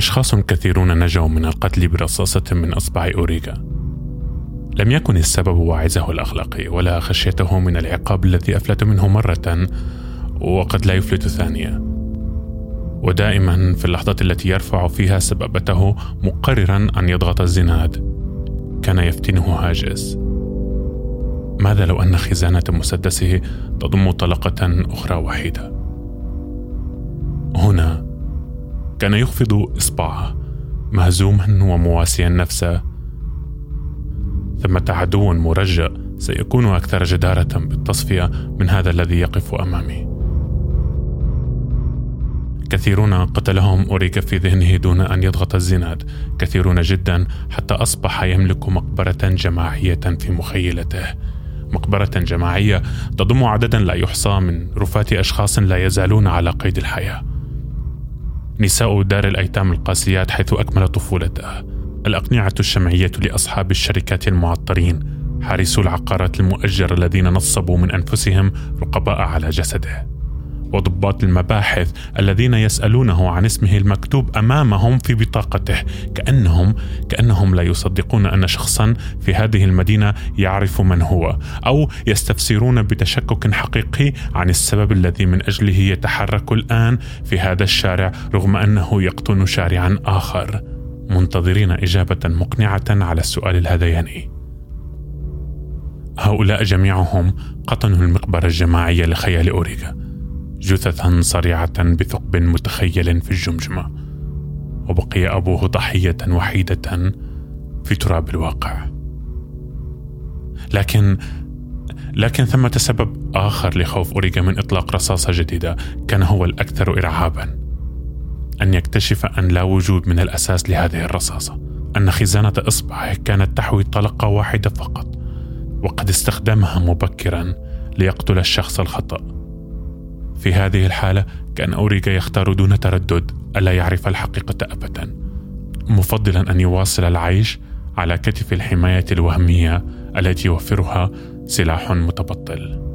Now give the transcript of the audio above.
أشخاص كثيرون نجوا من القتل برصاصة من أصبع أوريغا. لم يكن السبب واعزه الأخلاقي ولا خشيته من العقاب الذي أفلت منه مرة وقد لا يفلت ثانية. ودائما في اللحظة التي يرفع فيها سبابته مقررا أن يضغط الزناد. كان يفتنه هاجس. ماذا لو أن خزانة مسدسه تضم طلقة أخرى وحيدة؟ كان يخفض إصبعه مهزوما ومواسيا نفسه. ثمة عدو مرجأ سيكون أكثر جدارة بالتصفية من هذا الذي يقف أمامي. كثيرون قتلهم أوريغا في ذهنه دون أن يضغط الزناد. كثيرون جدا حتى أصبح يملك مقبرة جماعية في مخيلته. مقبرة جماعية تضم عددا لا يحصى من رفات أشخاص لا يزالون على قيد الحياة. نساء دار الأيتام القاسيات حيث أكمل طفولته. الأقنعة الشمعية لأصحاب الشركات المعطرين حارسو العقارات المؤجرة الذين نصبوا من أنفسهم رقباء على جسده. وضباط المباحث الذين يسألونه عن اسمه المكتوب أمامهم في بطاقته كأنهم كأنهم لا يصدقون أن شخصا في هذه المدينة يعرف من هو أو يستفسرون بتشكك حقيقي عن السبب الذي من أجله يتحرك الآن في هذا الشارع رغم أنه يقطن شارعا آخر. منتظرين إجابة مقنعة على السؤال الهذياني هؤلاء جميعهم قطنوا المقبرة الجماعية لخيال أوريغا. جثثا صريعة بثقب متخيل في الجمجمة وبقي أبوه ضحية وحيدة في تراب الواقع. لكن لكن ثمة سبب آخر لخوف أوريغا من إطلاق رصاصة جديدة كان هو الأكثر إرعابا أن يكتشف أن لا وجود من الأساس لهذه الرصاصة أن خزانة إصبعه كانت تحوي طلقة واحدة فقط وقد استخدمها مبكرا ليقتل الشخص الخطأ. في هذه الحالة كان أوريغا يختار دون تردد ألا يعرف الحقيقة أبدا. مفضلا أن يواصل العيش على كتف الحماية الوهمية التي يوفرها سلاح متبطل.